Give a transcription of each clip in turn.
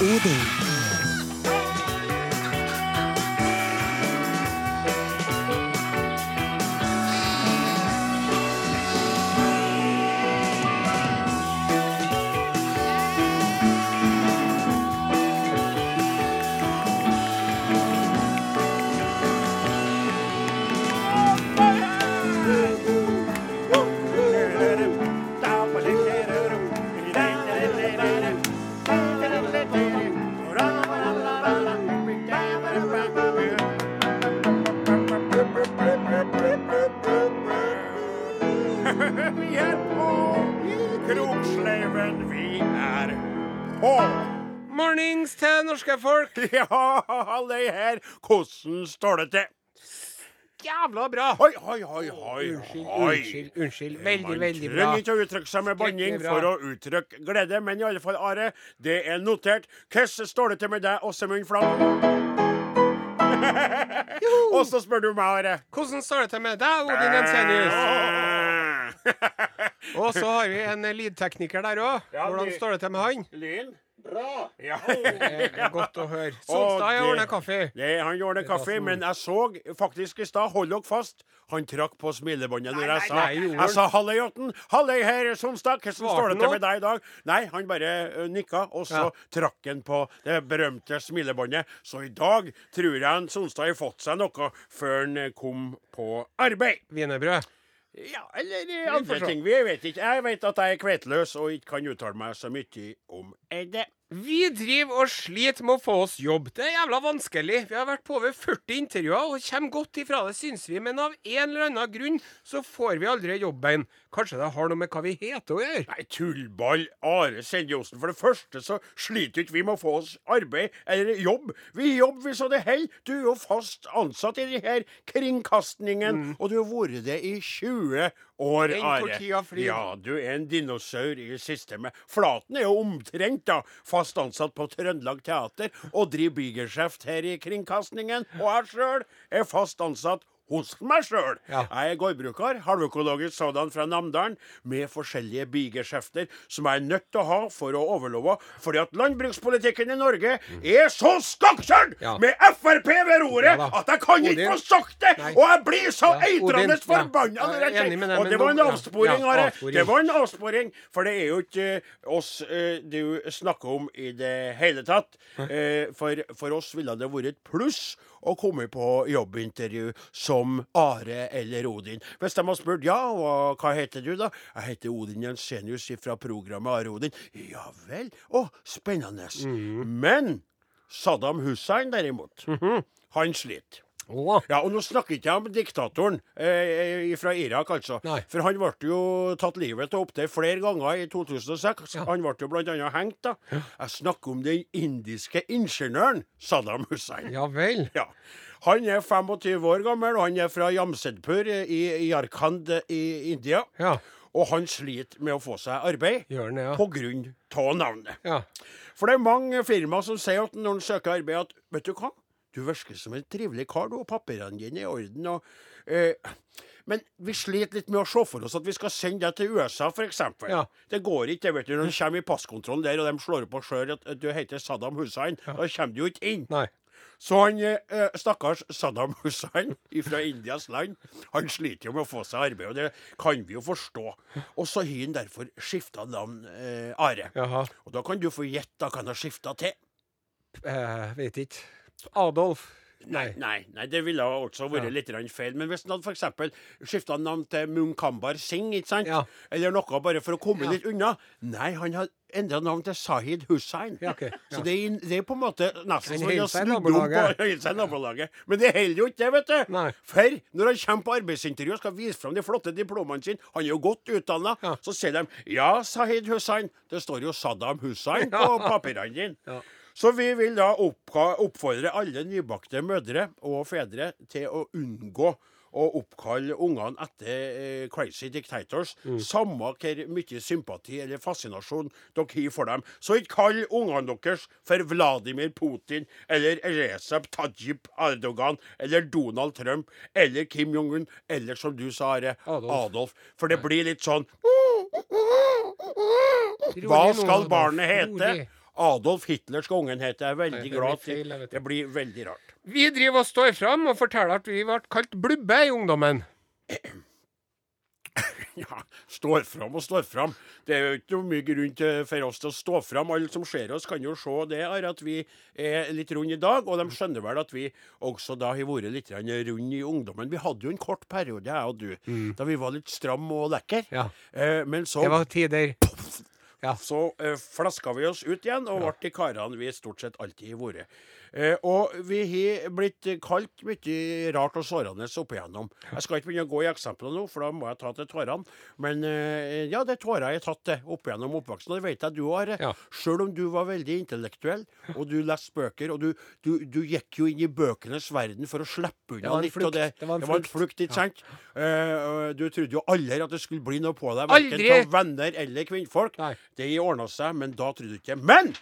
Odin. Folk. Ja, alle her. Hvordan står det til? Jævla bra. Oi, oi, oi, oi. Unnskyld, oi. unnskyld, unnskyld. Veldig, Man veldig bra. Man trenger ikke å uttrykke seg med banning for å uttrykke glede, men i alle fall, Are, det er notert. Hvordan står det til med deg, Åsemund Flam? Og så spør du meg, Are. Hvordan står det til med deg, Odin Jensenius? Og så har vi en lydtekniker der òg. Ja, Hvordan står det til med han? Lyn? Bra. Ja. Det er godt å høre. Solstad, har det- kaffe. Det, han ordner kaffe, men jeg så faktisk i stad, hold dere fast, han trakk på smilebåndet når jeg sa? Jeg sa 'halløy, Jåtten'. 'Halløy, her, Sonstad'. Hvordan står det til med deg i dag? Nei, han bare uh, nikka, og så Ja. trakk han på det berømte smilebåndet. Så i dag tror jeg Sonstad har fått seg noe før han kom på arbeid. Wienerbrød. Ja, eller andre ting. Vi vet ikke. Jeg vet at jeg er kveiteløs og ikke kan uttale meg så mye om det. Vi driver og sliter med å få oss jobb. Det er jævla vanskelig. Vi har vært på over 40 intervjuer og kommer godt ifra det, syns vi. Men av en eller annen grunn så får vi aldri jobben. Kanskje det har noe med hva vi heter å gjøre? Nei, tullball. Are Sendjosen. For det første så sliter ikke vi med å få oss arbeid eller jobb. Vi jobber vi så det holder. Du er jo fast ansatt i denne kringkastningen, mm. og du har vært det i 20 år, Are. Ja, du er en dinosaur i systemet. Flaten er jo omtrent da fast ansatt på Trøndelag Teater og driver bygeskjeft her i kringkastingen. Og jeg sjøl er fast ansatt hos meg sjøl. Ja. Jeg er gårdbruker, halvøkologisk sådan fra Namdalen, med forskjellige bigeskjefter som jeg er nødt til å ha for å overleve, fordi at landbrukspolitikken i Norge er så skakkjørt Ja. med Frp ved roret Ja at jeg kan ikke få sagt det! Nei. Og jeg blir så Ja, eitrende forbanna når jeg tenker Og det var en avsporing, Are. Det var en avsporing, for det er jo ikke eh, oss uh, du snakker om i det hele tatt. Uh, for, for oss ville det vært et pluss å komme på jobbintervju som Are eller Odin. Hvis de har spurt ja, hva, hva heter du da? Jeg heter Odin Jensenius fra programmet Are Odin. Ja vel. Å, spennende. Men Saddam Hussein derimot, han sliter. Ja, og nå snakker ikke jeg om diktatoren eh, fra Irak, altså. Nei. For han ble jo tatt livet av opptil flere ganger i 2006. Ja. Han ble jo annet hengt, da. Jeg snakker om den indiske ingeniøren Saddam Hussein. ja vel. Ja. Han er 25 år gammel, og han er fra Jamsedpur i Yarkand i India. Ja. Og han sliter med å få seg arbeid Gjør ja. av navnet. ja. For det er mange firmaer som sier at når han søker arbeid, at vet du hva, du virker som en trivelig kar, du, og papirene dine er i orden. og... Eh, men vi sliter litt med å se for oss at vi skal sende deg til USA, f.eks. Ja. Det går ikke, vet du. Når du kommer i passkontrollen der, og de slår opp på sjøl at du heter Saddam Hussein, da kommer du jo ikke inn. Nei. Så han eh, stakkars Saddam Hussein fra Indias land, han sliter jo med å få seg arbeid, og det kan vi jo forstå. Og så har han derfor skifta navn, eh, Are. Jaha. Og da kan du få gjette hva han har skifta til. Eh, vet ikke. Adolf. Nei, nei, nei, det ville også vært Ja. litt feil. Men hvis han hadde f.eks. skifta navn til Munkambar Singh, ikke sant? Ja. eller noe bare for å komme Ja. litt unna Nei, han har endra navn til Sahid Hussein. Ja, ok, ja. Så det er, det er på en måte nesten som han har seg i snudd om på nabolaget. Men det holder jo ikke, det, vet du. Nei. For når han kommer på arbeidsintervju og skal vise fram de flotte diplomene sine, han er jo godt utdanna, Ja. så sier de ja, Sahid Hussein. Det står jo Saddam Hussein på papirene dine. Så vi vil da oppfordre alle nybakte mødre og fedre til å unngå å oppkalle ungene etter eh, crazy dictators, samme hvor mye sympati eller fascinasjon dere har for dem. Så ikke kall ungene deres for Vladimir Putin eller Recep Tajip Erdogan eller Donald Trump eller Kim Jong-un eller som du sa, Are, Adolf. Adolf. For det blir litt sånn Hva skal barnet hete? Adolf Hitler skal ungen hete. Jeg er veldig Nei, det glad til. vet Det blir veldig rart. Vi driver og står fram og forteller at vi ble kalt blubbe i ungdommen. Ja, står fram og står fram. Det er jo ikke mye grunn til for oss til å stå fram. Alle som ser oss, kan jo se det er at vi er litt runde i dag. Og de skjønner vel at vi også da har vært litt runde i ungdommen. Vi hadde jo en kort periode, jeg og du, da vi var litt stram og lekker. Ja. Eh, men så Det var tider. Ja. Så uh, flaska vi oss ut igjen og ble de karene vi stort sett alltid har vært. Eh, og vi har blitt kalt mye rart og sårende opp igjennom. Jeg skal ikke begynne å gå i eksempler nå, for da må jeg ta til tårene. Men eh, ja, det er tårer jeg har tatt det opp gjennom oppveksten. Og det vet jeg du har. Ja. Sjøl om du var veldig intellektuell, og du leste bøker, og du, du, du gikk jo inn i bøkenes verden for å slippe unna litt. Og det, Det var en det var en flukt. flukt, ikke sant? Eh, du trodde jo aldri at det skulle bli noe på deg, verken av venner eller kvinnfolk. Nei. Det ordna seg, men da trodde du ikke. Men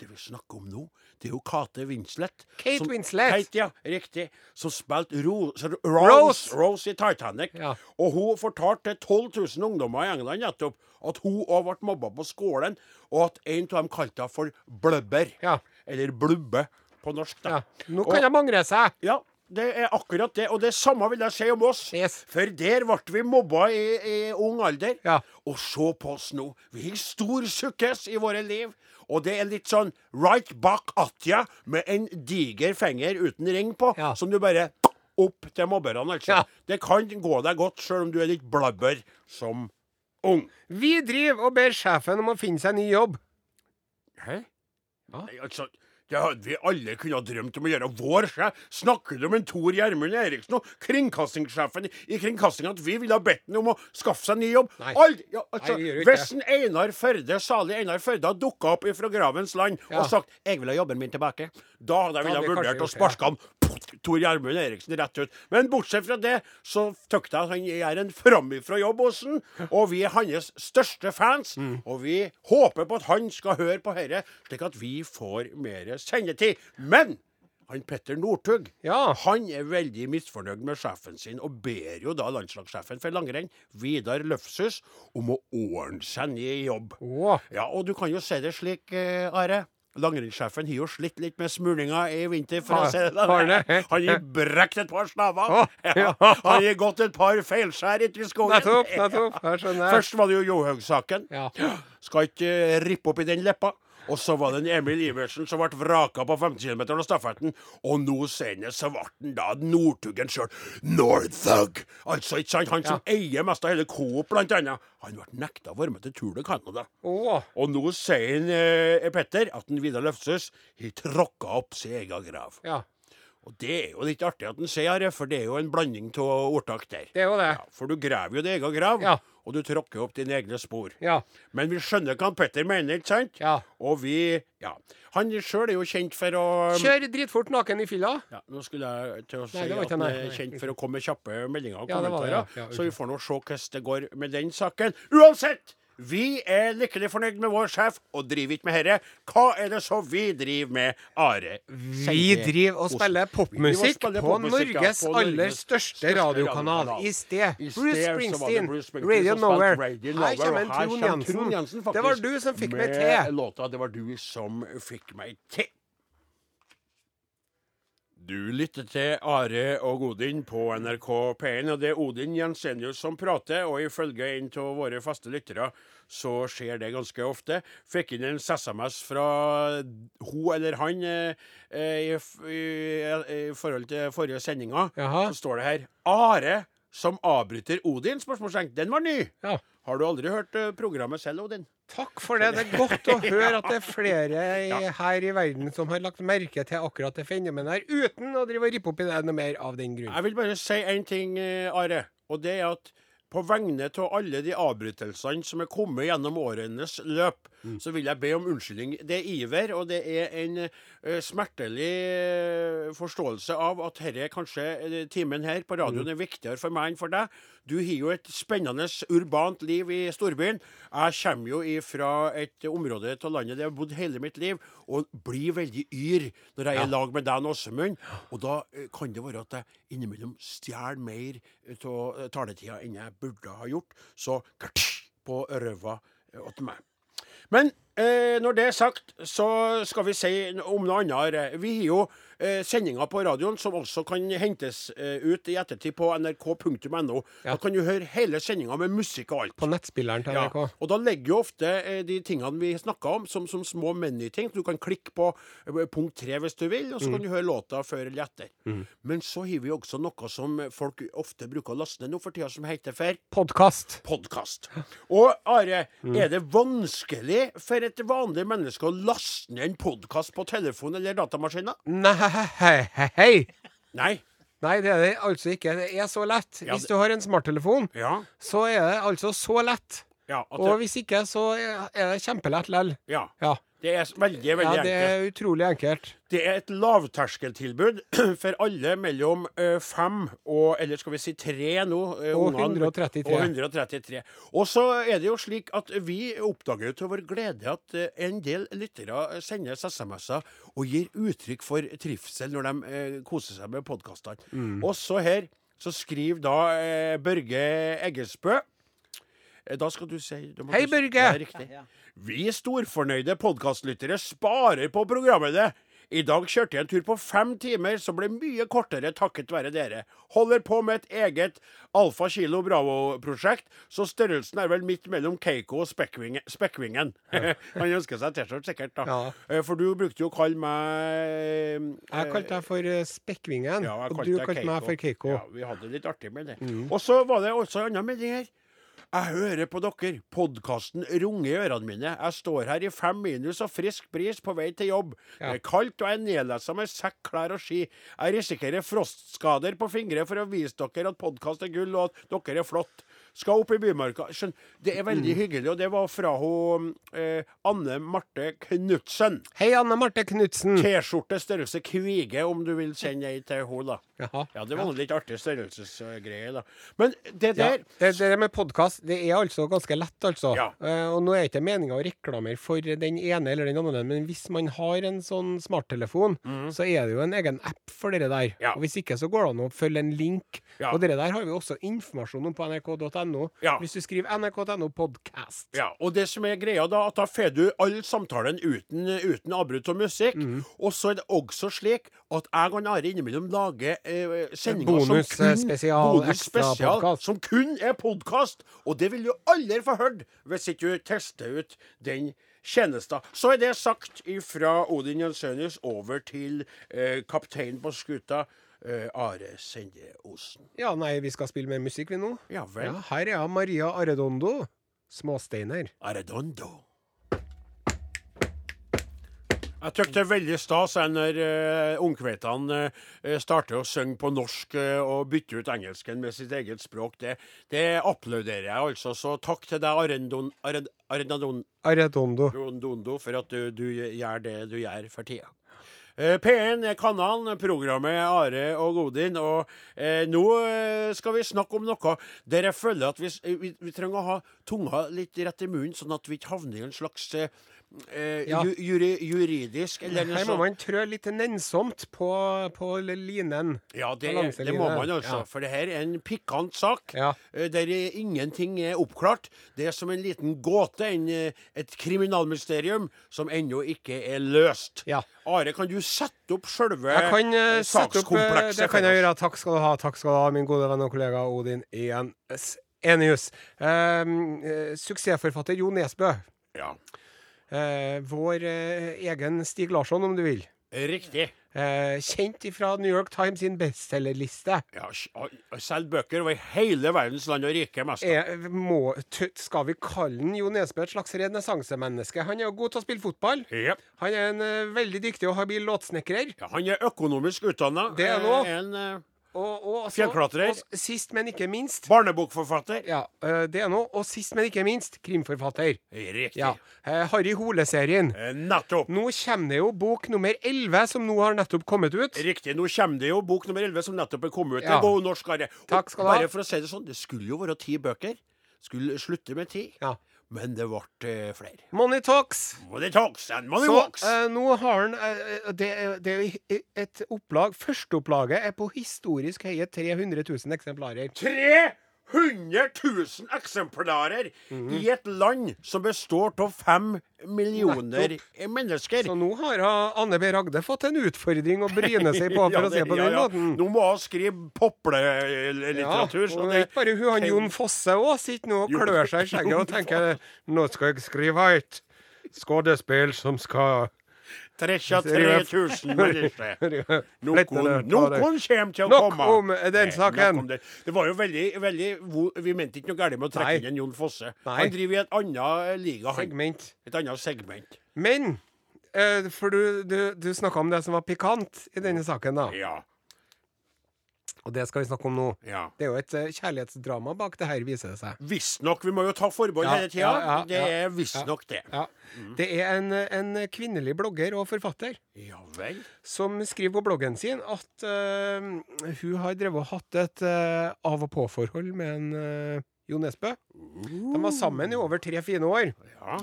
det vi snakker om nå, det er jo Kate Winslet. Kate som- Winslet. Kate, ja, riktig. Som spilte Ro, Rose, Rose. I Titanic. Ja. Og hun fortalte til 12 000 ungdommer i England nettopp at hun òg ble mobba på skolen, og at en av dem kalte henne for blubber. Ja. Eller blubbe på norsk. da. ja. Nå kan de angre seg. Ja, det er akkurat det. Og det samme vil jeg si om oss. Yes. For der ble vi mobba i, i ung alder. Ja. Og se på oss nå. Vi har stor sukkes i våre liv. Og det er litt sånn right bak atja med en diger finger uten ring på, Ja. som du bare opp til mobberne, altså. Ja. Det kan gå deg godt, sjøl om du er litt blabber som ung. Vi driver og ber sjefen om å finne seg ny jobb. Hæ? Ja. Altså, det hadde vi alle kunne drømt om å gjøre. Vår sjef Snakker du om en Tor Gjermund Eriksen og kringkastingssjefen i, kringkastinga at vi ville ha bedt ham om å skaffe seg ny jobb? Nei. Aldri, ja, altså, Nei, vi hvis Einar Førde, salig Einar Førde, hadde dukka opp ifra gravens land Ja. og sagt 'jeg vil ha jobben min tilbake', da hadde jeg Da ville ha vurdert å sparke ham. han Tor Gjermund Eriksen rett ut. Men bortsett fra det, så tykte jeg han er en framifrå jobb hos han, og vi er hans største fans. Mm. Og vi håper på at han skal høre på dette, slik at vi får mer sendetid. Men han Petter Northug Ja. han er veldig misfornøyd med sjefen sin, og ber jo da landslagssjefen for langrenn, Vidar Løfshus, om å ordne seg ny jobb. Oh. Ja, og du kan jo si det slik, eh, Are. Langrennssjefen har jo slitt litt med smulinger i vinter. for å si det har? Han har brekt et par snaver. Ja, han har gått et par feilskjær ute i skogen. Nettopp, nettopp. Jeg skjønner. Først var det jo Johaug-saken. Ja. Skal ikke rippe opp i den leppa. Og så var det en Emil Iversen som ble vraka på 50 km av stafetten. Og nå senest så ble han da Northugen sjøl. Northug! Altså, ikke sant? Han som eier mest av hele Coop, blant annet. Han ble nekta å være med til Tour de Canada. Oh. Og nå sier han, eh, Petter at en Vidar Løfshus har tråkka opp sin egen grav. Ja. Og det er jo litt artig at han sier det, for det er jo en blanding av ordtak der. Det er jo det. Ja, for du graver jo din egen grav, Ja. og du tråkker opp dine egne spor. Ja. Men vi skjønner hva Petter mener, ikke sant? Ja. Og vi Ja. Han sjøl er jo kjent for å Kjør dritfort naken i fylla. ja, Nå skulle jeg til å si Nei, at han er kjent for å komme med kjappe meldinger og Ja, det var det, kommentarer. så vi får nå se hvordan det går med den saken. Uansett! Vi er lykkelig fornøyd med vår sjef, og driver ikke med herre. Hva er det så vi driver med, Are? Vi driver og spiller popmusikk på, på ja, Norges på aller største største radiokanal i sted. I sted Bruce Springsteen, Bruce Springsteen Radio Nowhere. Radio Her Nowhere, her kommer Trond Jensen. Jensen, Det var du som fikk meg med til. låta. Det var du som fikk meg til. Du lytter til Are og Odin på NRK P1, og det er Odin Jensenius som prater. Og ifølge en av våre faste lyttere så skjer det ganske ofte. Fikk inn en SMS fra hun eller han eh, eh, i, i, i forhold til forrige sendinga. Så står det her Are som avbryter Odin? spørsmålstegn. Den var ny! Ja. Har du aldri hørt eh, programmet selv, Odin? Takk for det. Det er godt å høre at det er flere i, her i verden som har lagt merke til akkurat det fenomenet her, uten å drive og rippe opp i det noe mer av den grunn. Jeg vil bare si én ting, eh, Are. Og det er at på vegne av alle de avbrytelsene som er kommet gjennom årenes løp, så vil jeg be om unnskyldning. Det er iver, og det er en uh, smertelig eh, forståelse av at herre, kanskje eh, timen her på radioen er viktigere for meg enn for deg. Du har jo et spennende urbant liv i storbyen. Jeg kommer jo fra et område av landet der jeg har bodd hele mitt liv, og blir veldig yr når jeg er i lag med deg, Åsemund. Og da kan det være at jeg innimellom stjeler mer av taletida enn jeg burde ha gjort. Så på røva åt meg. Men eh, når det er sagt, så skal vi si om noe annet. Vi har jo eh, sendinger på radioen som også kan hentes eh, ut i ettertid på nrk.no. Ja. Da kan du høre hele sendinga med musikk og alt. På nettspilleren til Ja, NRK. og da ligger jo ofte eh, de tingene vi snakka om, som, som små menyting. Du kan klikke på eh, punkt tre hvis du vil, og så kan du høre låta før eller etter. Men så har vi også noe som folk ofte bruker å laste ned nå for tida, som heter for Podkast. podkast. Og Are, er det vanskelig for et vanlig menneske å laste ned en podkast på telefon eller datamaskiner? Nei, hei, hei. Nei. Nei, det er det altså ikke. Det er så lett. Ja, Hvis du har en smarttelefon, Ja. så er det altså så lett. Ja, at Og hvis ikke, så er det kjempelett lell. ja. Ja. Det er veldig, veldig enkelt. ja, det enkelt. er utrolig enkelt. Det er et lavterskeltilbud for alle mellom eh, fem og Eller skal vi si tre nå? eh, Og ungene. 133. Og 133. Og så er det jo slik at vi oppdager jo til vår glede at eh, en del lyttere sender SMS-er og gir uttrykk for trivsel når de koser seg med podkastene. Mm. Og så her så skriver da Børge Eggesbø Da skal du si Hei, Børge. Ja, riktig. Vi storfornøyde podkastlyttere sparer på programmene. I dag kjørte jeg en tur på fem timer, som ble mye kortere takket være dere. Holder på med et eget Alfa Kilo Bravo-prosjekt, så størrelsen er vel midt mellom Keiko og Spekkvingen. Spekkvingen. Han ønsker seg T-skjorte, sikkert. da. Ja. Eh, For du brukte jo å kalle meg eh, Jeg kalte deg for eh, Spekkvingen, ja, og du kalte meg for Keiko. Ja, vi hadde det litt artig med det. Og så var det også en annen melding her. Jeg hører på dere. Podkasten runger i ørene mine. Jeg står her i fem minus og frisk bris på vei til jobb. Ja. Det er kaldt, og jeg er nedlessa med sekk, klær og ski. Jeg risikerer frostskader på fingre for å vise dere at podkast er gull, og at dere er flott. Skal opp i Bymarka. Skjønn, det er veldig hyggelig, og det var fra hun eh, Anne Marte Knutsen. Hei, Anne Marte Knutsen. T-skjorte størrelse kvige, om du vil sende ei til henne, da. Jaha. Ja, det var ja. litt artig størrelsesgreie, da. Men det Ja, der det, det med podkast det er altså ganske lett, altså. Ja. Eh, og nå er det ikke meninga å reklamere for den ene eller den andre, men hvis man har en sånn smarttelefon, så er det jo en egen app for dere der. Ja. Og hvis ikke, så går det an å følge en link. Ja. Og dere der har vi også informasjon om på nrk.no. Ja. Hvis du skriver nrk.no podcast. Ja, og det som er greia da, at da får du all samtalen uten, uten avbrudd av musikk. Mm. Og så er det også slik at jeg og Are innimellom lager eh, sendinger Bonus, som kun, spesial, bonus spesial, podcast. som kun er podkast. Og det vil du aldri få hørt hvis ikke du tester ut den tjenester. Så er det sagt ifra Odin Jensenius over til eh, kapteinen på skuta, eh, Are Sende Osen. Ja, nei, vi skal spille mer musikk, vi nå. Ja vel. Ja, her er Maria Arredondo. Småsteiner. Arredondo. Jeg syns det er veldig stas når uh, ungkveitene uh, starter å synge på norsk uh, og bytte ut engelsken med sitt eget språk. Det, det applauderer jeg, altså. Så takk til deg, Arendon, Arend, Arendon, Arredondo. Arredondo, for at du, du gjør det du gjør for tida. Eh, P1 er kanalen, programmet Are og Godin. Og eh, nå eh, skal vi snakke om noe der jeg føler at vi, vi, vi trenger å ha tunga litt rett i munnen, sånn at vi ikke havner i en slags eh, eh, Ja. ju, juri, juridisk eller Her må man trø litt nennsomt på, på linen. Ja, det, balanse det må man altså. Ja. For det her er en pikant sak. Ja. eh, Der ingenting er oppklart. Det er som en liten gåte. En, eh, et kriminalmysterium som ennå ikke er løst. Ja. Are, kan du sette opp sjølve Jeg kan eh, sette opp sakskomplekset? Det kan jeg gjøre. Takk skal du ha, takk skal du ha, min gode venn og kollega Odin Ian Enius. Eh, suksessforfatter Jo Nesbø. Ja. Eh, vår eh, egen Stig Larsson, om du vil. Riktig. Eh, kjent fra New York Times sin bestselgerliste. Ja, selger bøker over hele verdens land og rike mest. Må, skal vi kalle han Jo Nesbø et slags renessansemenneske? Han er jo god til å spille fotball. Yep. Han er en uh, veldig dyktig og habil låtsnekrer. Ja, han er økonomisk utdanna. Det er også. En eh, så- Fjellklatrer. og sist, men ikke minst barnebokforfatter. Ja, eh, det er noe. Og sist, men ikke minst, krimforfatter. Riktig. Ja. Eh, Harry Hole-serien. Eh, Nettopp. Nå kommer det jo bok nummer 11, som nå har nettopp kommet ut. Riktig. Nå kommer det jo bok nummer 11 som nettopp er kommet ut. Ja. Det går god norsk, Are. Takk skal du ha. Bare for å si det sånn, det skulle jo være ti bøker. Skulle slutte med ti. Ja. Men det ble eh, flere. Money Talks. Money talks and money Så walks. eh, nå har han eh, det, er- det er et opplag Førsteopplaget er på historisk høye 300 000 eksemplarer. 100 000 eksemplarer i et land som består av fem millioner mennesker. Så nå har Anne B. Ragde fått en utfordring å bryne seg på, for Ja, å se på ja, den ja. måten. Nå må hun skrive poplelitteratur. Ja, og det- ikke bare hun, han Jon Fosse òg sitter nå og klør seg i skjegget og tenker Nå skal jeg skrive et skuespill som skal 33 000 mennesker. Noen, noen kommer til å Nok komme. om den saken. nok om Det. var jo veldig, veldig Vi mente ikke noe galt med å trekke Nei. inn en Jon Fosse. Nei. Han driver i et annet liga, segment. Et annet segment. Men eh, For du, du, du snakka om det som var pikant i denne saken, da. Ja. Og det skal vi snakke om nå. ja. Det er jo et eh, kjærlighetsdrama bak det her, viser det seg. Visstnok. Vi må jo ta forbehold Ja, hele tida. ja, ja, det ja. er visstnok det. Ja. Det er en, en kvinnelig blogger og forfatter Ja vel. som skriver på bloggen sin at eh, hun har drevet og hatt et eh, av-og-på-forhold med en uh, Jo Nesbø. De var sammen i over tre fine år. Ja.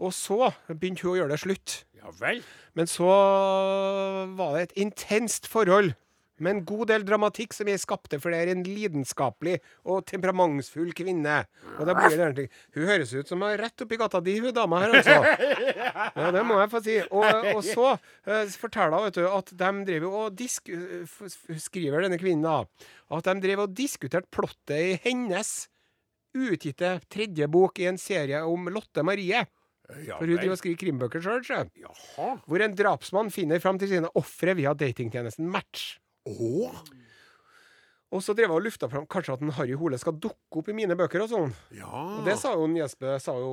Og så begynte hun å gjøre det slutt. ja vel. Men så var det et intenst forhold med en god del dramatikk som jeg skapte, for det er en lidenskapelig og temperamentsfull kvinne. Og da blir det Hun høres ut som hun er rett oppi gata di, hun dama her, altså. Ja, det må jeg få si. Og, og så uh, forteller hun at de driver og disk... skriver denne kvinnen da, at de driver og diskuterte plottet i hennes utgitte tredje bok i en serie om Lotte Marie. Ja For hun driver og skriver krimbøker sjøl, sjø. Hvor en drapsmann finner fram til sine ofre via datingtjenesten Match. Å? Og så drev jeg og lufta fram kanskje at en Harry Hole skal dukke opp i mine bøker og sånn. Ja. Og det sa jo Jespe sa jo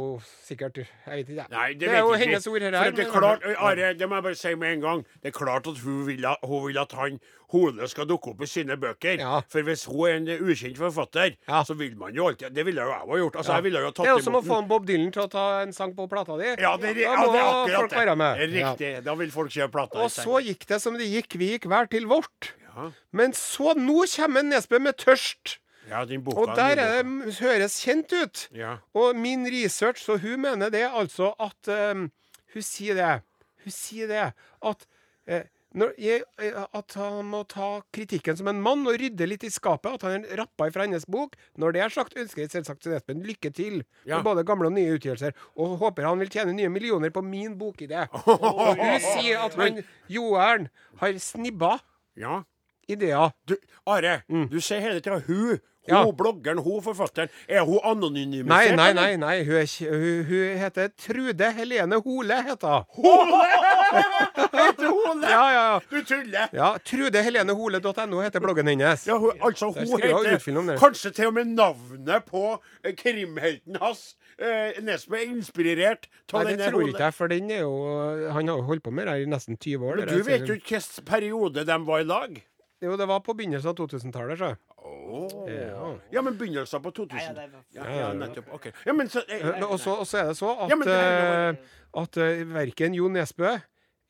sikkert Jeg vet ikke. Nei, det, Det er jo ikke hennes ord her, For det er klart, Are, det må jeg bare si med en gang. Det er klart at hun vil, hun vil at han Hole skal dukke opp i sine bøker. Ja. For hvis hun er en ukjent forfatter, Ja. så vil man jo alltid Det ville jo jeg ha gjort. Altså, jeg ville jo tatt Det er jo som å få en Bob Dylan til å ta en sang på plata di. ja, det, da ja, må det er akkurat folk være med. Riktig. Da vil folk kjøpe plata. Og så gikk det som det gikk. Vi gikk hver til vårt. Ja. Men så, nå kommer Nesbø med tørst. Ja. Og der er det, høres kjent ut. Ja. Og min research, så hun mener det altså at um, Hun sier det. Hun sier det at eh, jeg, eh, At han må ta kritikken som en mann og rydde litt i skapet. At han rappa fra hennes bok. Når det er sagt, ønsker jeg selvsagt til Espen lykke til Ja. med både gamle og nye utgivelser. Og håper han vil tjene nye millioner på min bokidé. Og hun sier at han Joern har snibba ja. Ideer. Du, Are, du sier hele tida hun. Hun Mm. Ja. bloggeren, hun forfatteren. Er hun anonymisert? Nei, nei, nei. nei. Hun, er, hun, hun heter Trude Helene Hole, heter hun. Heter Hole? Ja, ja, ja. Du tuller! Ja, TrudeHeleneHole.no heter bloggen hennes. Ja, hun, altså, hun heter. Kanskje til og med navnet på eh, krimhelten hans. Eh, Nesbø er inspirert av Nei, det tror jeg ikke jeg, for den er jo Han har jo holdt på med det i nesten 20 år. Men du vet jo ikke hvilken periode de var i lag. Jo, det var på begynnelsen av 2000-tallet, så. Oh. Ja. Ja, men begynnelsen på 2000. Ja, ja, nettopp. Ok. Ja, men så eh, så også, også er det så at, Ja, det er eh, at uh, verken Jo Nesbø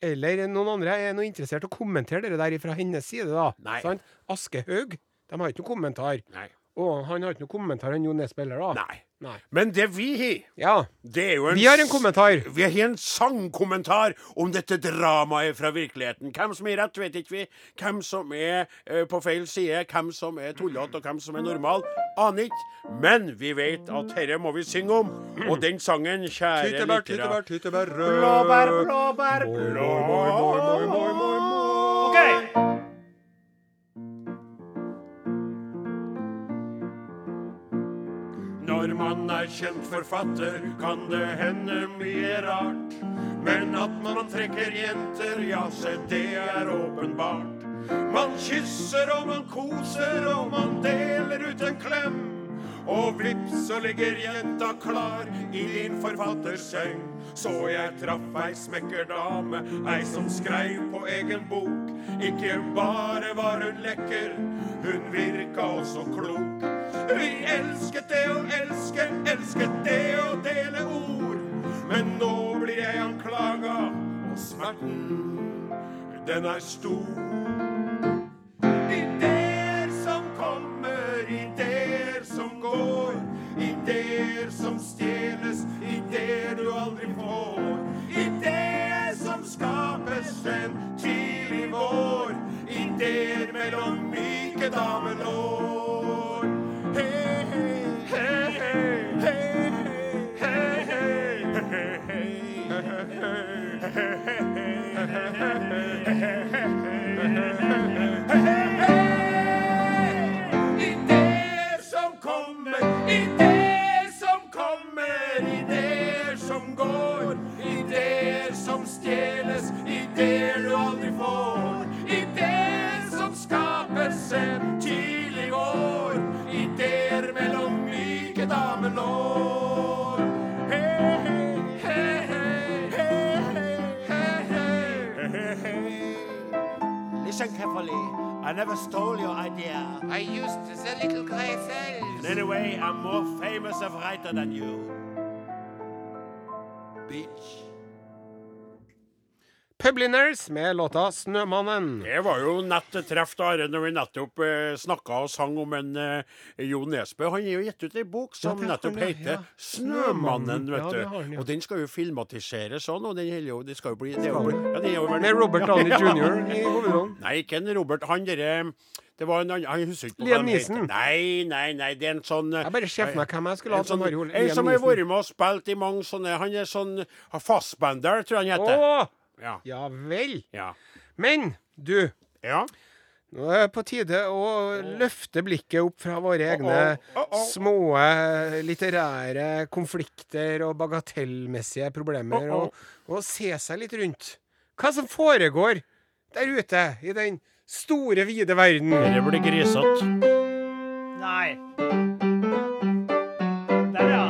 eller noen andre er noe interessert i å kommentere det der fra hennes side. da. Nei. Sant? Aschehoug de har ikke noe kommentar. Nei. Og han har ikke noe kommentar enn Jo Nesbø heller, da. Nei. Nei. Men det vi har, Ja. det er jo en Vi har en kommentar. Vi har en sangkommentar om dette dramaet fra virkeligheten. Hvem som er rett, vet ikke vi. Hvem som er uh, på feil side, hvem som er tullete, og hvem som er normal, aner ikke. Men vi vet at dette må vi synge om. Og den sangen, kjære Tyttebær, lyttere tyttebær, tyttebær rød. Blåbær, blåbær, blå OK. Når man er kjent forfatter, kan det hende mye rart. Men at man trekker jenter, ja, se, det er åpenbart. Man kysser og man koser og man deler ut en klem. Og vips, så ligger jenta klar i din forfatterseng. Så jeg traff ei smekker dame, ei som skreiv på egen bok. Ikke bare var hun lekker, hun virka også klok. Vi elsket det å elske, elsket det å dele ord. Men nå blir jeg anklaga, og smerten, den er stor. Ideer mellom hei. Listen carefully. I never stole your idea. I used the little grey In cells. any way, I'm more famous of writer than you. Bitch. Publiners med låta 'Snømannen'. Det var jo nett treff da, når vi nettopp eh, snakka og sang om en eh, Jo Nesbø. Han har jo gitt ut ei bok som Ja, nettopp han, heter Ja. 'Snømannen'. vet du. det han, ja. Og den skal jo filmatiseres sånn, og den jo, det skal jo bli det jo, den er jo vel- Med Robert Downey Jr. i hovedrollen. Nei, ikke en Robert. Han derre det var en annen Jeg husker ikke Liam. Neeson. Nei, nei, nei, det er en sånn eh, Jeg bare ser for meg hvem jeg skulle ha. hatt som sånn, en som har vært med og spilt i mange sånne Han er sånn Fassbender, tror jeg han heter. Å! Ja. Ja vel. Ja. Men du, ja. nå er det på tide å løfte blikket opp fra våre egne oh, oh. små eh, litterære konflikter og bagatellmessige problemer, Oh, oh. og, og se seg litt rundt. Hva som foregår der ute i den store, vide verden. Dette blir grisete. Nei. Der, ja.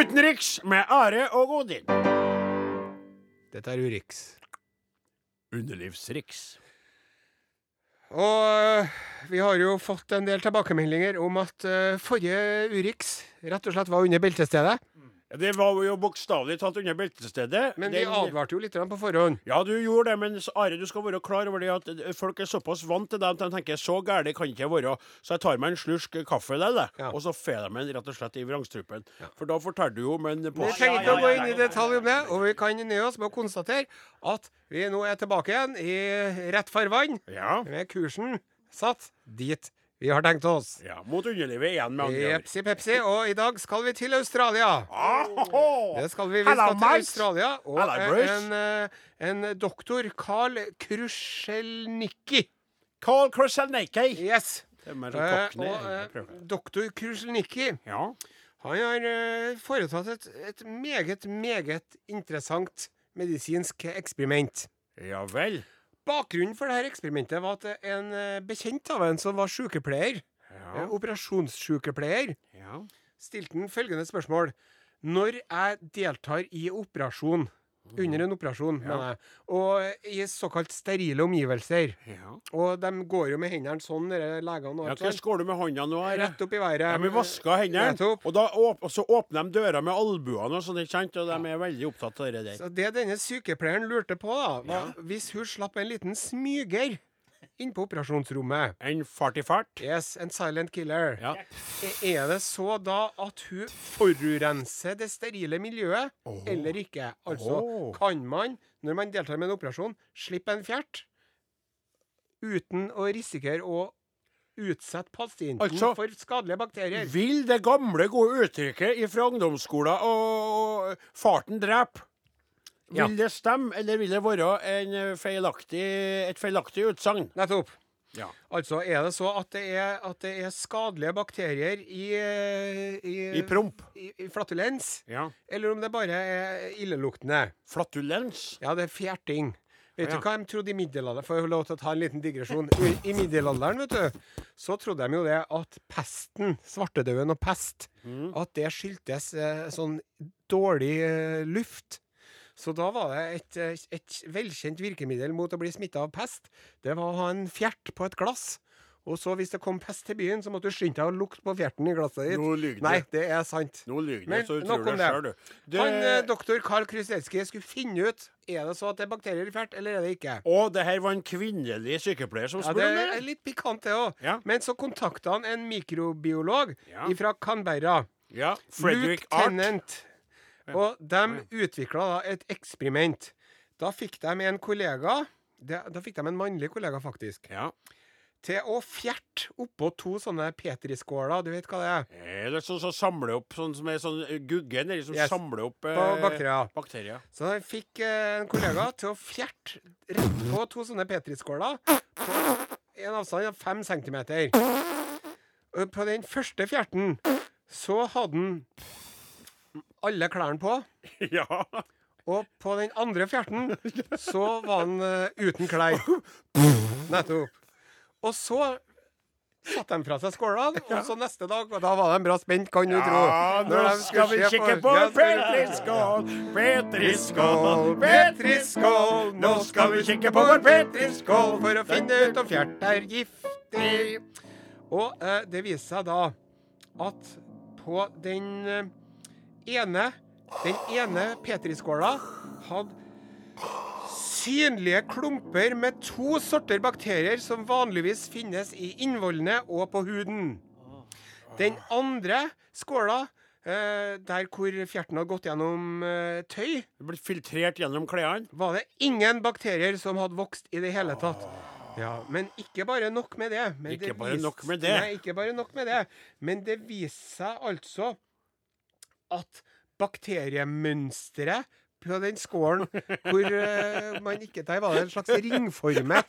Utenriks med Are og Odin. Dette er Urix. Underlivsriks. Og øh, vi har jo fått en del tilbakemeldinger om at øh, forrige Urix rett og slett var under beltestedet. Ja, Det var jo bokstavelig talt under beltestedet. Men vi Den- advarte jo litt på forhånd. Ja, du gjorde det, men Are, du skal være klar over det at folk er såpass vant til det at de tenker så gærent kan det ikke være. Så jeg tar meg en slurk kaffe der, Ja. og så får de en rett og slett i vrangstrupen. For da forteller du jo om en Vi på trenger ikke å gå inn i detalj om det, og vi kan nøye oss med å konstatere at vi nå er tilbake igjen i rett farvann, Ja. med kursen satt dit vi har tenkt oss. ja. Mot underlivet igjen, med andre ord. Pepsi, pepsi, og i dag skal vi til Australia. Oh. Det skal vi. Vi skal til. Australia. Og eh, en, eh, en doktor Carl Krusjelnicki. Carl Kruszelnicki. Yes. Eh, cockney, og eh, doktor Krusjelnicki Ja. han har eh, foretatt et, et meget, meget interessant medisinsk eksperiment. ja vel. Bakgrunnen for dette eksperimentet var at en eh, bekjent av en som var sykepleier, Ja. eh, operasjonssykepleier, ja. stilte han følgende spørsmål. Når jeg deltar i operasjon, under en operasjon, mener jeg, og i såkalt sterile omgivelser, ja. og de går jo med hendene sånn, dere legene Ja, Hvordan går du med hånda nå? Her? rett opp i været. Ja, vi vasker hendene, og, og så åpner de døra med albuene og sånn, ikke sant? Og de er veldig opptatt av det der. Så det denne sykepleieren lurte på, da, var hvis hun slapp en liten smyger inn på operasjonsrommet En fartifart? Yes, en silent killer. Ja. Er det så da at hun forurenser det sterile miljøet, eller ikke? Altså, oh. kan man, når man deltar med en operasjon, slippe en fjert uten å risikere å utsette pasienten Altså- for skadelige bakterier? Vil det gamle, gode uttrykket fra ungdomsskolen og 'farten drep', Ja. vil det stemme, eller vil det være en feilaktig, et feilaktig utsagn? Nettopp. Ja. Altså, er det så at det er, at det er skadelige bakterier i, eh, i, I promp. i, i flatulens, Ja. eller om det bare er illeluktende? Flatulens. Ja, det er fjerting. Vet Ja. du hva de trodde i middelalderen? Får jeg lov til å ta en liten digresjon? I, I middelalderen, vet du, så trodde de jo det at pesten, svartedauden og pest, Mm. at det skyldtes eh, sånn dårlig eh, luft. Så da var det et, et velkjent virkemiddel mot å bli smitta av pest. Det var å ha en fjert på et glass. Og så hvis det kom pest til byen, så måtte du skynde deg å lukte på fjerten i glasset ditt. Nå lyver. Nei, det er sant. Nå lyver Men så du nok tror det selv, sjøl, du. Det- Han, eh, doktor Karl Kruszelski skulle finne ut Er det så at det er bakterier i fjert, eller er det ikke. Og det her var en kvinnelig sykepleier som spurte om Det om er litt pikant, det òg. Ja. Men så kontakta han en mikrobiolog Ja. fra Canberra. Ja. Frederick Art. Lieutenant. Og de utvikla da et eksperiment. Da fikk de en kollega Da fikk de en mannlig kollega, faktisk. Ja. Til å fjerte oppå to sånne petriskåler. Du vet hva det er? Er sånn som samler opp sånn som er sånn eh, gugge nedi som Yes. samler opp eh, bakterier. bakterier. Så de fikk eh, en kollega til å fjerte rett på to sånne petriskåler på en avstand av fem centimeter. På den første fjerten så hadde han alle klærne på. ja. Og på den andre fjerten så var han uh, uten klær. Nettopp. og så satte de fra seg skålene, og så neste dag Og da var de bra spent, kan du tro. Ja, nå skal vi kikke på Petris skål, Petris skål, Petris skål, Nå skal vi kikke på vår Petris skål for å finne ut om fjert er giftig. Og eh, det viser seg da at på den eh, ene Den ene petriskåla hadde synlige klumper med to sorter bakterier som vanligvis finnes i innvollene og på huden. Den andre skåla, eh, der hvor fjerten hadde gått gjennom eh, tøy, Det blir filtrert gjennom klærne. var det ingen bakterier som hadde vokst i det hele tatt. Ja, Men ikke bare nok med det. Men Ikke det bare viste- nok med det. Nei, ikke bare nok med det. Men det viser seg altså at bakteriemønsteret på den skålen hvor uh, man ikke tar Var det en slags ringformet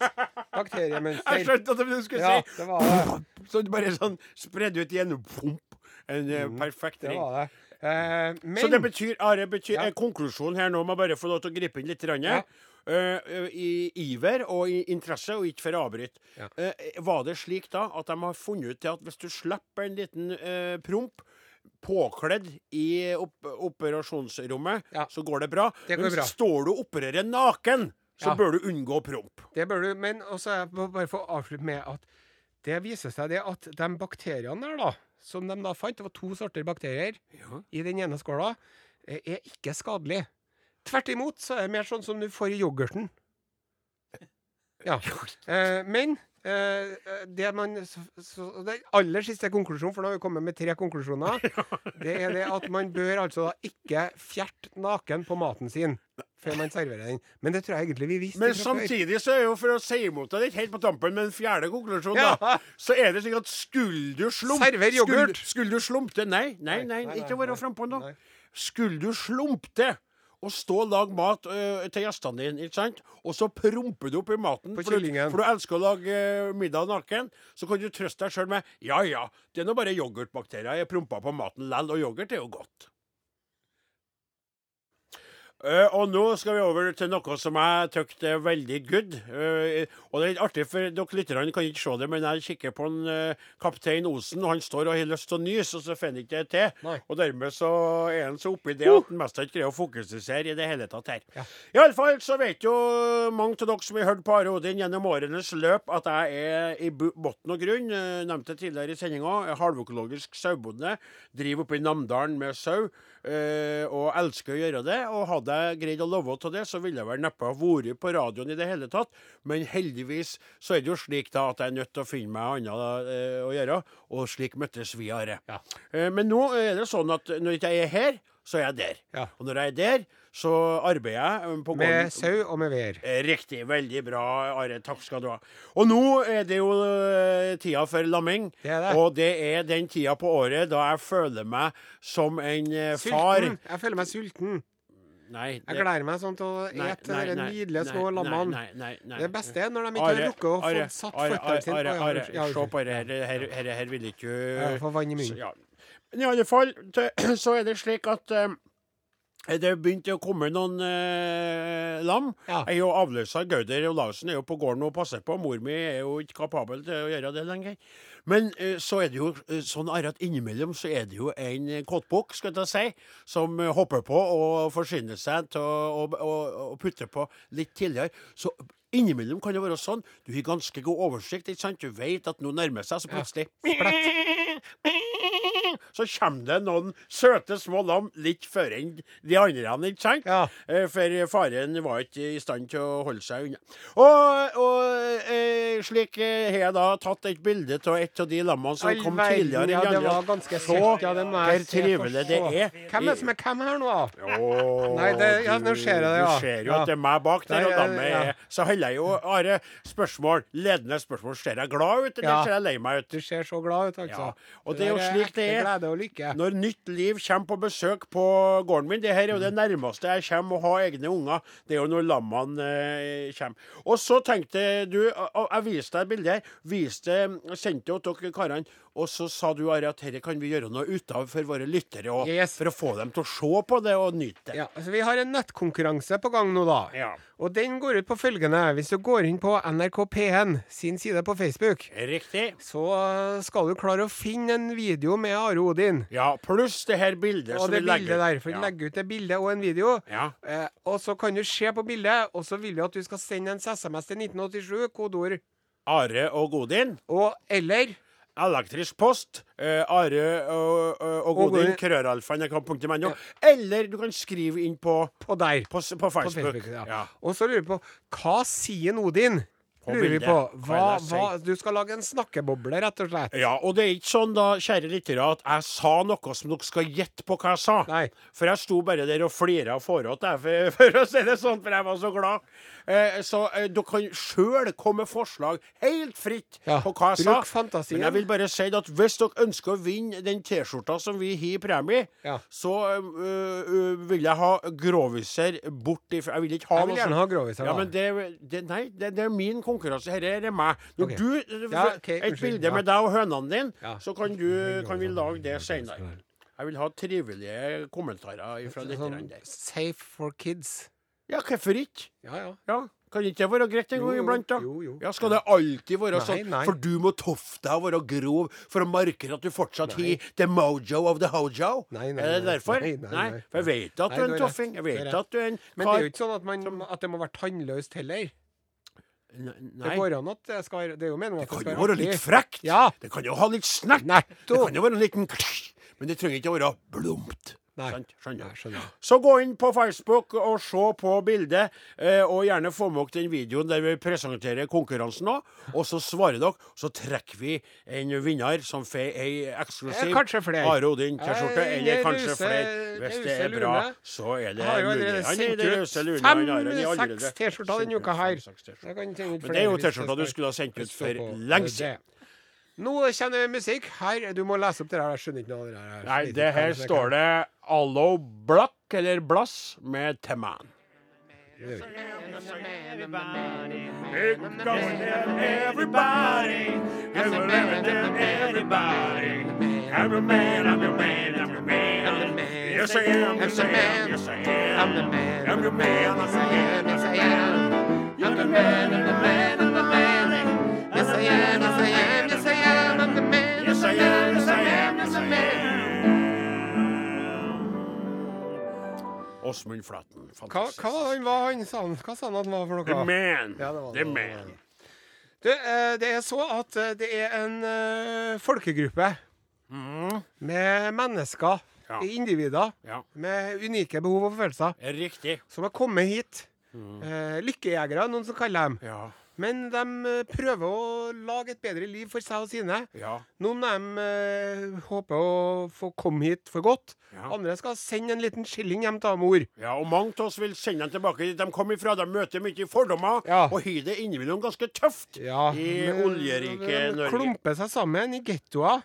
bakteriemønster. Jeg skjønte at du skulle Ja, si det var det. Så bare sånn spredde ut igjen. pump. En mm, perfekt Det ring. var det. Uh, men Så det betyr, Are, betyr Ja. eh, konklusjonen her nå må bare få lov til å gripe inn litt. grann, Ja. eh, eh, I iver og i interesse, og ikke for å avbryte. Ja. Uh, var det slik da at de har funnet ut til at hvis du slipper en liten uh, promp påkledd i op operasjonsrommet, Ja. så går det bra. Det går Men bra. står du og opererer naken, så Ja. bør du unngå promp. Det bør du, men også jeg må bare få avslutte med at det viser seg det at de bakteriene der, da, som de da fant, det var to sorter bakterier i den ene skåla, eh, er ikke skadelige. Tvert imot så er det mer sånn som du får i yoghurten. Ja. Eh, men det man så, så, Det aller siste konklusjonen, for nå har vi kommet med tre konklusjoner, det er det at man bør altså ikke fjerte naken på maten sin før man serverer den. Men det tror jeg egentlig vi visste Men samtidig så er jo for å si imot deg litt helt på tampen med en fjerde konklusjon, Ja. da, så er det slik at skulle du slumpe Server yoghurt. Skulle, skulle du slumpe Nei, nei, nei, Nei, nei, ikke være frampå nå. Skulle du slumpe og stå og lage mat ø, til gjestene dine, ikke sant? og så promper du opp i maten for, du, for du elsker å lage ø, middag naken, så kan du trøste deg sjøl med ja ja, det er nå bare yoghurtbakterier jeg prompa på maten lell, og yoghurt er jo godt. Eh, og nå skal vi over til noe som jeg syns er veldig good. Uh, og det er litt artig, for dere lytterne kan ikke se det, men jeg kikker på en uh, kaptein Osen, og han står og har lyst til å nyse, og så får han ikke det til. Nei. Og dermed så er han så oppi det at han mest ikke greier å fokusere i det hele tatt her. Ja. Iallfall så vet jo mange av dere som har hørt på Are Odin gjennom årenes løp, at jeg er i bu- bunn og grunn, nevnte tidligere i sendinga, halvøkologisk sauebonde. Driver oppe i Namdalen med sau, eh, og elsker å gjøre det. Og hadde jeg greid å leve av det, så ville jeg vel neppe ha vært på radioen i det hele tatt. Men heldigvis så er det jo slik da at jeg er nødt til å finne meg annet uh, å gjøre, og slik møttes vi, Are. Ja. Uh, men nå er det sånn at når jeg ikke er her, så er jeg der. Ja. Og når jeg er der, så arbeider jeg eh, på gården. Med sau og med vær. Eh, Riktig. Veldig bra, Are. Takk skal du ha. Og nå er det jo eh, tida for lamming. Det er det. Og det er den tida på året da jeg føler meg som en far Sulten. Jeg føler meg sulten. Nei, Jeg gleder meg sånn til å ete de nydelige små lammene. Det beste er når de ikke har rukket å få satt føttene sine Are, Se på det her. Her, her, her vil ikke få vann i munnen. Ja. I alle fall så er det slik at eh, det begynte å komme noen eh, lam. Ja. Jeg jo avløser. Gauder Olavsen er jo på gården og passer på. Mor mi er jo ikke kapabel til å gjøre det lenger. Men eh, så er det jo eh, sånn at innimellom så er det jo en eh, kåtbukk, skal jeg si, som eh, hopper på og forsyner seg til å og, og, og putte på litt tidligere. Så innimellom kan det være sånn. Du har ganske god oversikt, ikke sant? Du vet at noe nærmer seg, så plutselig Så kommer det noen søte små lam litt før enn de andre, ikke sant? Ja. Eh, For faren var ikke i stand til å holde seg unna. Og, og eh, slik eh, har jeg da tatt et bilde av et av de lammene som All kom verden, tidligere. ja, enn de det andre. var ganske Så. Ja, hvor trivelig det er. Hvem er det som er hvem her nå, da? Nei, det- ja, nå ser jeg det, ja. Du ser jo Ja. at det er meg bak der, og ja, lammet ja. er Så holder jeg jo Are, spørsmål, ledende spørsmål. Ser jeg glad ut, eller Ja. ser jeg lei meg ut? Du ser så glad ut, altså. Ja, og det er jo slik det er. Glede. og lykke. Når nytt liv kommer på besøk på gården min Det her er jo det nærmeste jeg kommer å ha egne unger. Det er jo når lammene eh, kommer. Og så tenkte du og- Jeg viste deg et bilde her. Sendte jo dere karene. Og så sa du Ari, at dette kan vi gjøre noe ut av for våre lyttere. Og, Yes. For å få dem til å se på det og nyte det. Ja, altså Vi har en nettkonkurranse på gang nå, da. Ja. Og den går ut på følgende. Hvis du går inn på NRK P1 sin side på Facebook, Riktig. så skal du klare å finne en video med Are Odin. Ja, pluss det her bildet Og som vi legger bildet der. For Ja. legger ut det bildet og en video. Ja. Eh, og så kan du se på bildet, og så vil vi at du skal sende en SMS til 1987, kodeord Are og Godin. og eller Elektrisk post. Eh, are og, og, og Godin. Godin. Krøralfa Eller du kan skrive inn på, på der. på, på Facebook. På Facebook. Ja. Ja. Og så lurer vi på hva sier Odin? På Lurer vi på. Hva Hva, du skal lage en snakkeboble, rett og slett. Ja, og det er ikke sånn da, kjære lyttere, at jeg sa noe som dere skal gjette på hva jeg sa. Nei. For jeg sto bare der og flira foråt, jeg, for, for å si det sånn, for jeg var så glad. Eh, så eh, dere kan sjøl komme med forslag helt fritt Ja, på hva jeg sa. bruk fantasien. Men jeg vil bare si at hvis dere ønsker å vinne den T-skjorta som vi har i premie, Ja. så øh, vil jeg ha groviser bort ifra Jeg vil ikke ha Jeg vil gjerne sånn- ha groviser, Ja, men det, det, nei, det, det er min konkurranse. Dette er meg. Når okay. du Ja, okay, Et unnskyld, bilde med deg og hønene dine, Ja. så kan, du, kan vi lage det senere. Jeg vil ha trivelige kommentarer fra lytterne Sånn der. safe for kids. Ja, hvorfor ikke? Ja, ja. Ja, Kan ikke det være greit en gang iblant, da? jo, jo. Ja, Skal det alltid være Nei, sånn? nei. For du må toffe deg og være grov for å markere at du fortsatt har the mojo of the hojo? Nei, nei, er det derfor? Nei, nei, nei. For jeg vet at du er en toffing. Jeg vet at du er en Men det er jo ikke sånn at, man, at det må være tannløst heller. N- Det går an at det skal Det er jo meningen at Det det kan jo være litt frekt. Ja. Det kan jo ha litt snert. Det kan jo være en liten Men det trenger ikke å være blumpt. Nei. Skjønner Nei, skjønner. Så gå inn på Facebook og se på bildet, eh, og gjerne få med dere den videoen der vi presenterer konkurransen òg. Og så svarer dere, så trekker vi en vinner som får ei eksklusiv Eh. Are Odin-T-skjorte. Eh, Eller kanskje flere. Hvis det er bra, så er det mulig. Han er det ut lune, fem, han har- han er allerede seks T-skjorter denne uka her. Men det er jo T-skjorter du skulle ha sendt ut for lenge siden. Nå kommer musikk. Her, Du må lese opp det her. Jeg skjønner ikke noe av det her. Nei, det her står det Allo Black, eller Blass, med Teman. Everybody, everybody, I'm a man, I'm a man, I'm a man. Yes, I am, yes, I am, yes, I am. I'm the man. I'm the man, Yes, I am. Yes, I am. I'm the man. I'm the man. I'm the man. Yes, I am. Åsmund Flaten. Hva, Fantastisk. hva var han, hva han sa han? Hva sa han at han var for The noe? Man. Ja, det var- The det Man. Du, eh, det er så at eh, det er en uh, folkegruppe med mennesker, Ja. individer, Ja, med unike behov og følelser, riktig. som har kommet hit. Eh, lykkejegere, noen som kaller dem. Ja, Men de eh, prøver å lage et bedre liv for seg og sine. ja. Noen av dem eh, håper å få komme hit for godt. Ja. Andre skal sende en liten skilling hjem til mor. Ja, og mange av oss vil sende dem tilbake dit de kom ifra. De møter mye fordommer, Ja. og har det innimellom ganske tøft Ja, i oljerike De Norge. klumper seg sammen i gettoer.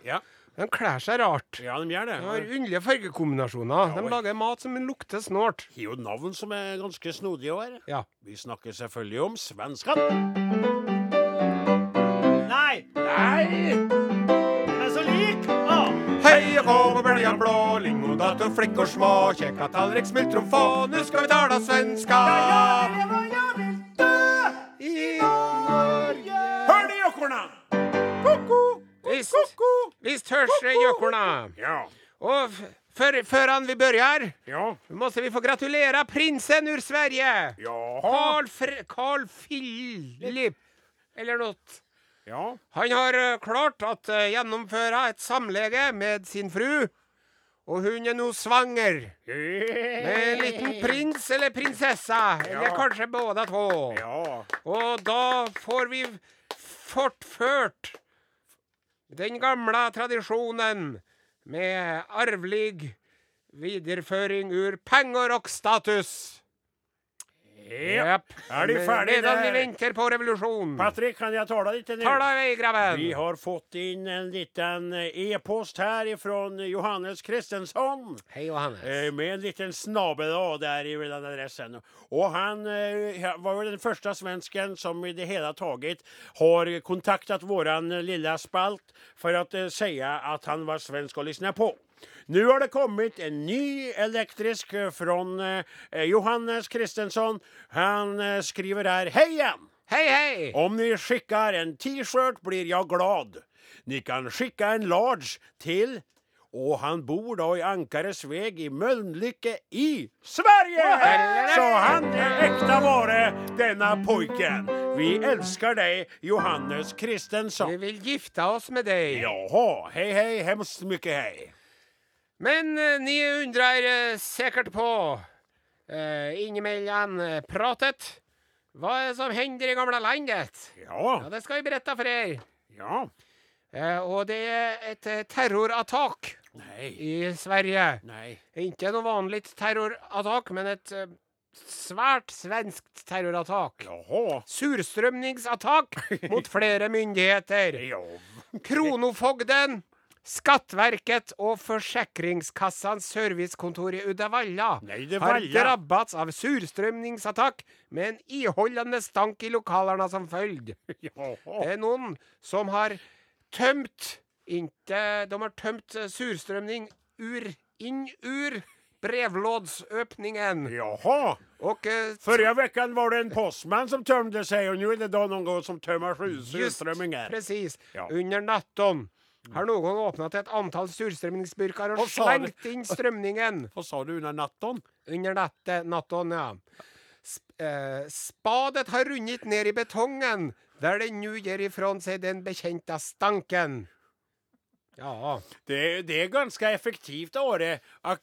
Ja. De kler seg rart. ja, de gjør det. De har underlige fargekombinasjoner. De lager mat som lukter snålt. har jo navn som er ganske snodige år. Ja. Vi snakker selvfølgelig om svenskene. Nei! Nei! Den er så lik! Å! Heia kom og böljan blå, lingondator, flickor små, kjekka tallrik, smultron få, nu skal vi tala svenska. I Norge. Hør de jokkorna! Ko-ko! Visst, visst hörs det gökorna. Ja. Och før för, förrän vi börjar Ja. måste vi få gratulera prinsen ur Sverige. Ja. Carl, Fre Carl Philip, eller noe Ja. Han har eh, klart att uh, et ett samläge med sin fru. Og hun er nå svanger. Med en liten prins eller prinsessa. Eller ja. kanskje både to. Ja. Og da får vi fortført den gamle tradisjonen med arvlig videreføring ur penger og status. Ja. Er de ferdige Medan vi der? venter på revolusjon. Patrick, kan jeg tale litt? nu? Ta deg i vei, grabben. Vi har fått inn en liten eh, e-post her fra Johannes Kristensson. Hei, Johannes. Eh, Med en liten snabel A der i den adressen. Og han eh, var väl den første svensken som i det hele taget har kontaktet vår lille lilla spalt for å si at han var svensk og lyssna på. Nu har det kommet en ny elektrisk fra från eh, Johannes Kristensson. Han eh, skriver her Hei igjen! Hei, hei! Om ni skickar en t-shirt blir jeg glad. Ni kan skicka en large til og han bor da i Ankaresväg i Mölnlycke i Sverige! Så han er ekte vare, denne pojken. Vi elsker deg, Johannes Vi vil gifte oss med deg. Jaha, hej hej, hemskt mye hej. Men eh, ni undrer eh, sikkert på, uh, innimellom eh, pratet, hva er det som hender i gamle landet? Ja, Ja, det skal vi berette for dere. ja, Eh, og det er et eh, terrorattak i Sverige. Nei. Ikke noe vanlig terrorattak, men et eh, svært svenskt terrorattak. Jaha, Surstrømningsattak mot flere myndigheter. Kronofogden, Skattverket og Forsikringskassans servicekontor i Uddevalla har drabbats av surstrømningsattakk med en iholdende stank i lokalene som følge. Det er noen som har tømt inte, De har tømt surstrømning ur, inn ur brevlådsöppningen. Jaha. Och eh, Förra veckan var det en postman som tömde sig och nu är det då någon som tömmer just surströmmingen. precis Ja. under natten har noen åpnet et antall surstrømningsburker og og slengt inn strømningen. Hva sa du under natten? Under natte, natten, ja. Sp eh, spadet har rundet ned i betongen, der den nå gir ifrån seg den bekjente stanken. Ja. Det, det är ganska effektivt att,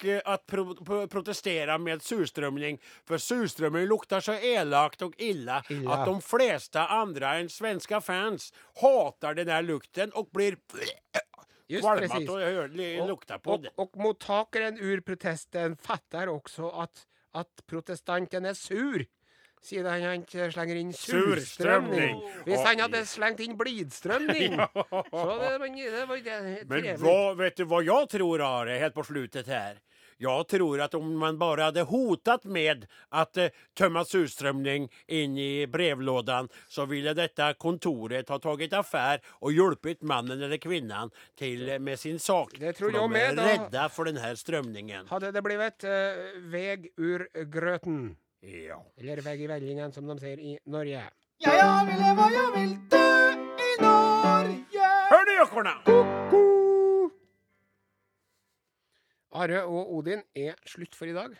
eh, att pro, pro, protestera med surströmming. För surströmming luktar så elakt och illa, Illa. att de flesta andra än svenska fans hatar den här lukten och blir Just precis. och hör, luktar på och, det. och mottakaren ur protesten fattar också att, att protestanten er sur. Siden han han slenger inn surstrømning. Hvis han hadde slengt inn blidstrømning, så det, men, det var det, Men hva, vet du hva jeg tror Are, helt på slutet her? Jeg tror at om man bare hadde hotet med å tømme surstrømning inn i brevlådan så ville dette kontoret ha tatt affære og hjulpet mannen eller kvinnen till eh, med sin sak. Det tror for jeg de är med, då. rädda för den här. Hadde det blitt uh, veg ur grøten, Ja. eller vegg i vellingen, som de sier i Norge. Ja, ja, vill leva, jag vil dø i Norge. Hör ni ekorna? Are og Odin er slutt for i dag.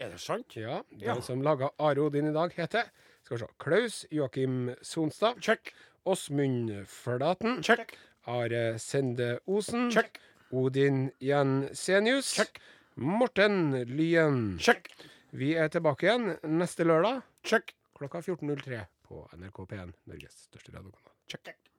Er det sant? Ja, Den Ja. som laga Are og Odin i dag, heter Skal vi se Klaus Joakim Sonstad. Check, Åsmund Flaten. check, Are Sende Osen. check, Odin Jensenius. check, Morten Lyen. check, Vi er tilbake igjen neste lørdag check, klokka 14.03 på NRK P1, Norges største radiokanal. check.